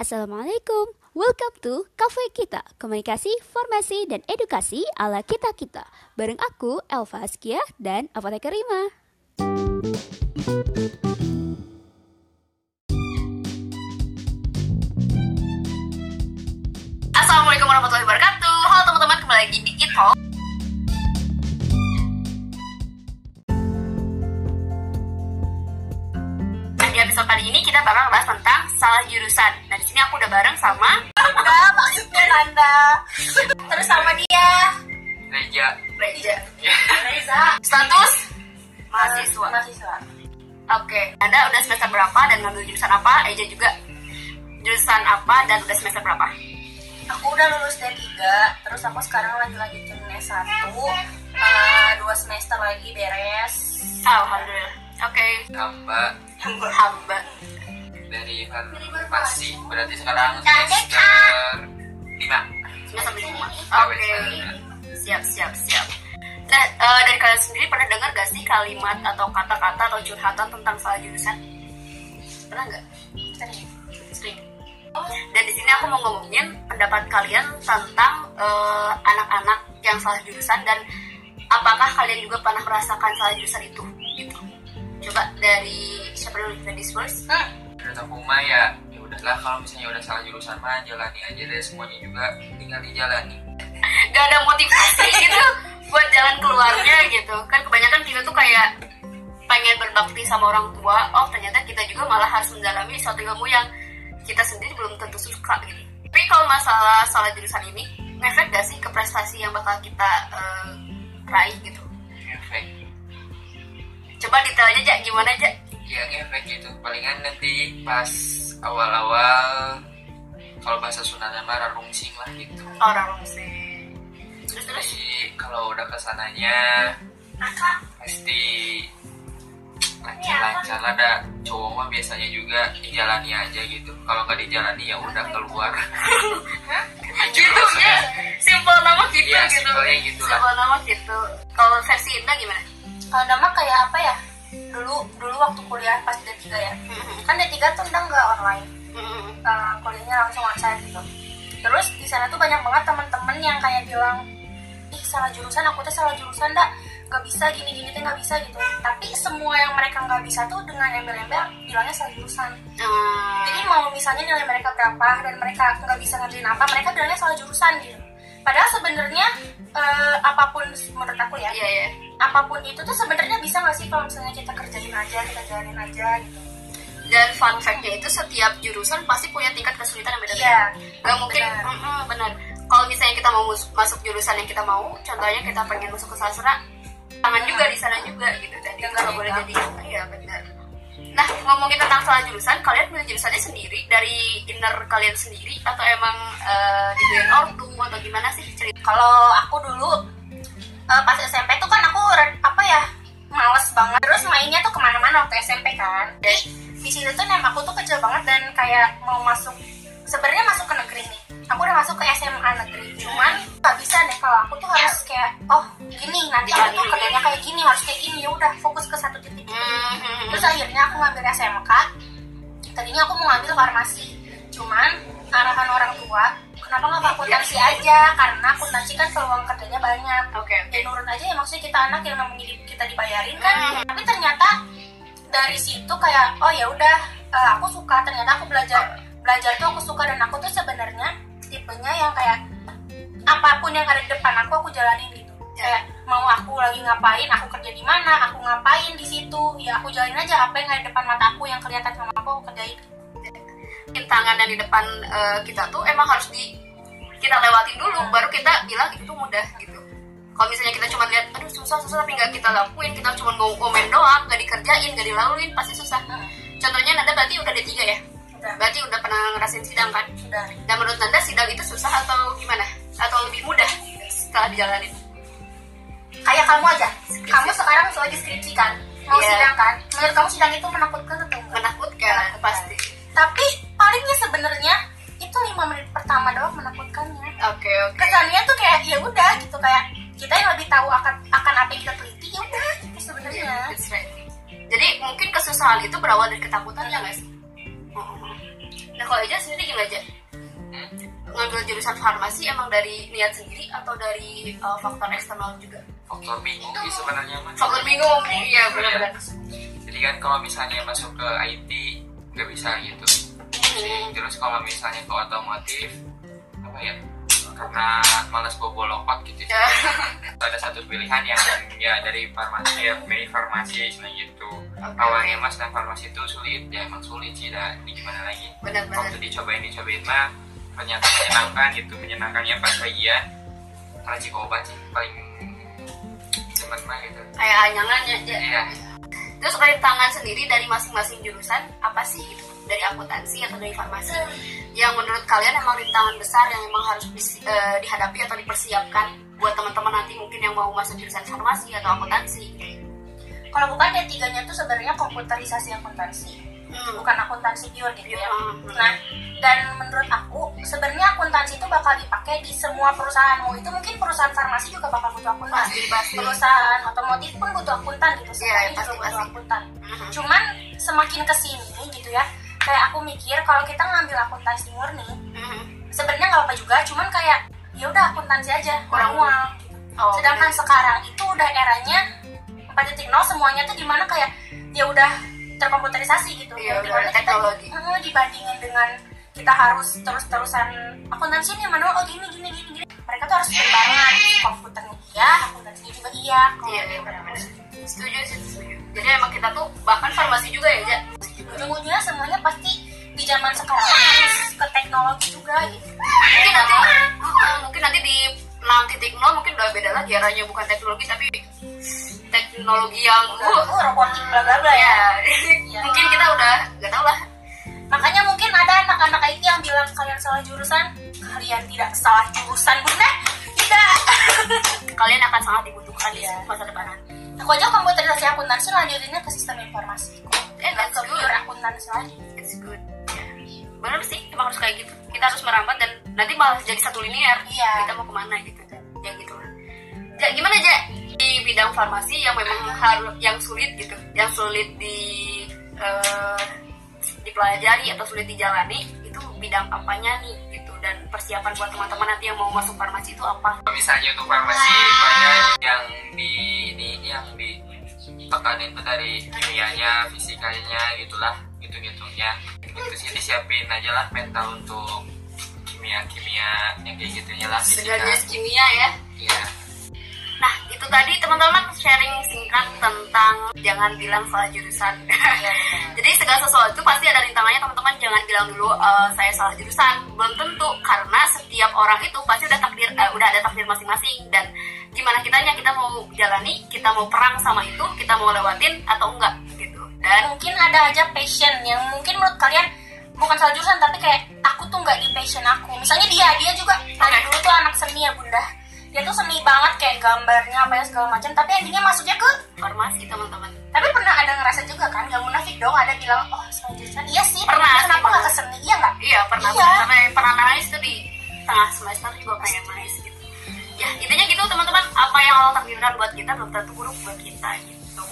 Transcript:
Assalamualaikum, welcome to Cafe Kita, komunikasi, formasi, dan edukasi ala kita-kita. Bareng aku, Elva Askia, dan Apoteker Rima. Assalamualaikum warahmatullahi wabarakatuh Halo teman-teman, kembali lagi di Nah, di episode kali ini kita bakal bahas tentang salah jurusan bareng sama Anda, maksudnya Anda. Terus sama dia. Reja Reja Reza. Status mahasiswa Mahasiswa. Oke, Anda udah semester berapa dan ngambil jurusan apa? Eja juga jurusan apa dan udah semester berapa? Aku udah lulus D3, terus aku sekarang lagi lanjutin S1. Eh, dua semester lagi beres. Alhamdulillah Oke, hamba hamba dari farmasi berarti sekarang semester lima. Semester lima Oke. siap siap siap. Nah eh, dari kalian sendiri pernah dengar gak sih kalimat atau kata-kata atau curhatan tentang salah jurusan? Pernah nggak Sering. sering dan di sini aku mau ngomongin pendapat kalian tentang eh, anak-anak yang salah jurusan dan apakah kalian juga pernah merasakan salah jurusan itu? Gitu. Coba dari siapa dulu? Ladies first Hmm. Mah ya. Ya udahlah kalau misalnya udah salah jurusan mah jalani aja deh semuanya juga. Tinggal dijalani. Gak ada motivasi gitu buat jalan keluarnya gitu. Kan kebanyakan kita tuh kayak pengen berbakti sama orang tua. Oh ternyata kita juga malah harus mendalami suatu ilmu yang kita sendiri belum tentu suka gitu. Tapi kalau masalah salah jurusan ini ngefek gak sih ke prestasi yang bakal kita eh, raih gitu? Efek coba detail aja gimana aja ya efek gitu palingan nanti pas awal-awal kalau bahasa Sundanya mah rarungsing lah gitu. Orang sih terus terus? Jadi kalau udah ke sananya pasti lancar-lancar lah ada cowok mah biasanya juga dijalani aja gitu. Kalau nggak dijalani ya udah keluar. Gitu ya. Simpel nama gitu Iya, gitu. simpelnya gitu lah. simpel nama gitu. Kalau versi Indah gimana? Kalau nama kayak apa ya? Dulu dulu waktu kuliah pas D3 ya. Kan D3 tuh udah nggak online. Eh, kuliahnya langsung onsite gitu. Terus di sana tuh banyak banget temen-temen yang kayak bilang, ih salah jurusan, aku tuh salah jurusan dak, nggak bisa gini gini tuh nggak bisa gitu. Tapi semua yang mereka nggak bisa tuh dengan embel-embel bilangnya salah jurusan. Hmm. Jadi mau misalnya nilai mereka berapa dan mereka nggak bisa ngerjain apa, mereka bilangnya salah jurusan gitu. Padahal sebenarnya eh, apa pun menurut aku ya, iya iya apa pun itu tuh sebenarnya bisa nggak sih kalau misalnya kita kerjain aja, kita jalanin aja gitu. dan fun fact-nya itu setiap jurusan pasti punya tingkat kesulitan yang beda-beda. Iya. Gak mungkin, benar. benar. Kalau misalnya kita mau masuk jurusan yang kita mau, contohnya kita pengen masuk ke sastra, tangan juga di sana juga gitu. Dan itu nggak boleh jadi. Iya benar. Nah ngomongin tentang salah jurusan, kalian pilih jurusannya sendiri dari inner kalian sendiri atau emang uh, dibeliin ortu atau gimana sih cerita? Kalau aku dulu eh, pas SMP tuh kan aku apa ya males banget. Terus mainnya tuh ke mana-mana waktu SMP kan. Jadi di situ tuh nem aku tuh kecil banget dan kayak mau masuk sebenarnya masuk ke negeri nih. Aku udah masuk ke SMA negeri. Cuman nggak bisa deh kalau aku tuh harus kayak oh gini ngambil SMK. Tadinya aku mau ngambil farmasi. Cuman arahan orang tua, kenapa nggak akuntansi aja? Karena akuntansi kan peluang kerjanya banyak. Oke oke. Ya nurut aja ya maksudnya kita anak yang namanya kita dibayarin kan. Hmm. Tapi ternyata dari situ kayak oh ya udah eh, aku suka. Ternyata aku belajar belajar tuh aku suka dan aku tuh sebenarnya tipenya yang kayak apa pun yang ada di depan aku aku jalanin kayak mau aku lagi ngapain aku kerja di mana aku ngapain di situ ya aku jalanin aja apa yang ada di depan mata aku yang kelihatan sama aku aku kerjain Tangan yang di depan eh, kita tuh emang harus di kita lewatin dulu, baru kita bilang itu tuh mudah gitu. Kalau misalnya kita cuma lihat, aduh susah susah tapi nggak kita lakuin, kita cuma ngomong komen doang, nggak dikerjain, nggak dilaluin, pasti susah. Contohnya Nanda berarti udah D3 ya? udah Berarti udah pernah ngerasain sidang kan? sudah Dan menurut Nanda sidang itu susah atau gimana? Atau lebih mudah setelah dijalanin? Kamu aja kamu sekarang lagi skripsi kan mau Iya. sidang kan menurut kamu sidang itu menakutkan atau enggak Menakutkan, pasti. tapi palingnya sebenarnya itu lima menit pertama doang menakutkannya Oke, oke. kesannya tuh kayak ya udah gitu kayak kita yang lebih tahu akan akan apa yang kita teliti ya udah gitu sebenarnya That's right. Jadi mungkin kesusahan itu berawal dari ketakutan ya sih? Nah kalau aja sendiri gimana aja ngambil jurusan farmasi emang dari niat sendiri atau dari uh, faktor eksternal juga faktor bingung sih sebenarnya mah faktor bingung iya benar-benar. Jadi kan kalau misalnya masuk ke IT nggak bisa gitu. Terus kalau misalnya ke otomotif apa ya karena malas bobo lokot gitu. Ya. ada satu pilihan yang ya dari farmasi ya pilih farmasi nah gitu. Awalnya mas dan farmasi itu sulit ya emang sulit sih dah gimana lagi? Waktu dicobain dicobain mah ternyata menyenangkan gitu. Menyenangkannya pas bagian kalau obat sih paling cepat mah gitu kayak anyangannya aja iya. Terus rintangan sendiri dari masing-masing jurusan apa sih gitu? Dari akuntansi atau dari farmasi. Yang menurut kalian emang rintangan besar yang emang harus dis- eh, dihadapi atau dipersiapkan buat teman-teman nanti mungkin yang mau masuk jurusan farmasi atau akuntansi? Kalau bukan D tiganya tuh sebenarnya komputerisasi akuntansi hmm. bukan akuntansi pure gitu ya Hmm. nah dan menurut aku sebenarnya akuntansi itu bakal dipakai di semua perusahaan mau itu mungkin perusahaan farmasi juga bakal butuh akuntan Pasti, pasti. perusahaan otomotif pun butuh akuntan gitu Iya, semuanya pasti, juga butuh pasti. akuntan Mhm. cuman semakin ke sini gitu ya kayak aku mikir kalau kita ngambil akuntansi murni Mhm. sebenarnya nggak apa juga cuman kayak ya udah akuntansi aja Kurang. manual Oh, sedangkan sekarang itu udah eranya 4.0 semuanya tuh di mana kayak ya udah terkomputerisasi gitu. Iya, Yang di mana teknologi. kita eh, dibandingin dengan kita harus terus-terusan akuntansi ini manual oh gini gini gini gini. Mereka tuh harus berbarengan komputernya iya akuntansinya juga iya iya iya benar-benar. Setuju sih setuju. Jadi emang kita tuh bahkan farmasi juga ya ja? Ujung-ujungnya semuanya pasti di zaman sekarang harus ke teknologi juga gitu. Mungkin nanti uh, mungkin nanti di 6.0 mungkin udah beda lagi arahnya bukan teknologi tapi teknologi yang uh, uh, robotik bla bla bla ya ya mungkin kita udah gak tau lah Makanya mungkin ada anak-anak IT yang bilang kalian salah jurusan. Kalian tidak salah jurusan, Bunda. Tidak. kalian akan sangat dibutuhkan di Iya. masa depan Aku aja komputerisasi akuntansi lanjutinnya ke sistem informasi. eh that's ke good akuntansi lagi. it's good Ya. benar sih emang harus kayak gitu kita harus merambat dan nanti malah jadi satu linear Iya. kita mau ke mana gitu ya gitu lah ja, gimana aja farmasi yang memang harus yang sulit gitu yang sulit di eh, dipelajari atau sulit dijalani itu bidang apanya nih gitu. Dan persiapan buat teman-teman nanti yang mau masuk farmasi itu apa? Misalnya untuk farmasi banyak yang di ini yang di tekanin tuh dari kimianya, fisikanya gitulah, gitu-gitunya. Itu sih disiapin aja lah mental untuk kimia-kimia yang kayak gitunya lah segajes kimia ya. Iya. Nah, itu tadi teman-teman singkat tentang jangan bilang salah jurusan. Jadi segala sesuatu pasti ada rintangannya teman-teman. Jangan bilang dulu "Eh, saya salah jurusan. Belum tentu karena setiap orang itu pasti udah takdir eh, udah ada takdir masing-masing dan gimana kitanya kita mau jalani, kita mau perang sama itu, kita mau lewatin atau enggak gitu. Dan Mungkin ada aja passion yang mungkin menurut kalian bukan salah jurusan tapi kayak aku tuh nggak di passion aku. Misalnya dia, dia juga Oke. dulu tuh anak seni ya bunda. Dia tuh seni banget kayak gambarnya apa ya segala macam. Tapi endingnya masuknya ke farmasi teman-teman. tapi pernah ada ngerasa juga kan gak munafik dong ada bilang oh salah jurusan iya sih Pernah sih, kenapa nggak ke seni iya nggak Iya pernah Iya. sampai pernah nangis tuh di tengah semester juga pengen nangis gitu. Ya intinya gitu teman-teman apa yang Allah takdirkan buat kita belum tentu buruk buat kita gitu.